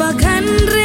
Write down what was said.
bakan re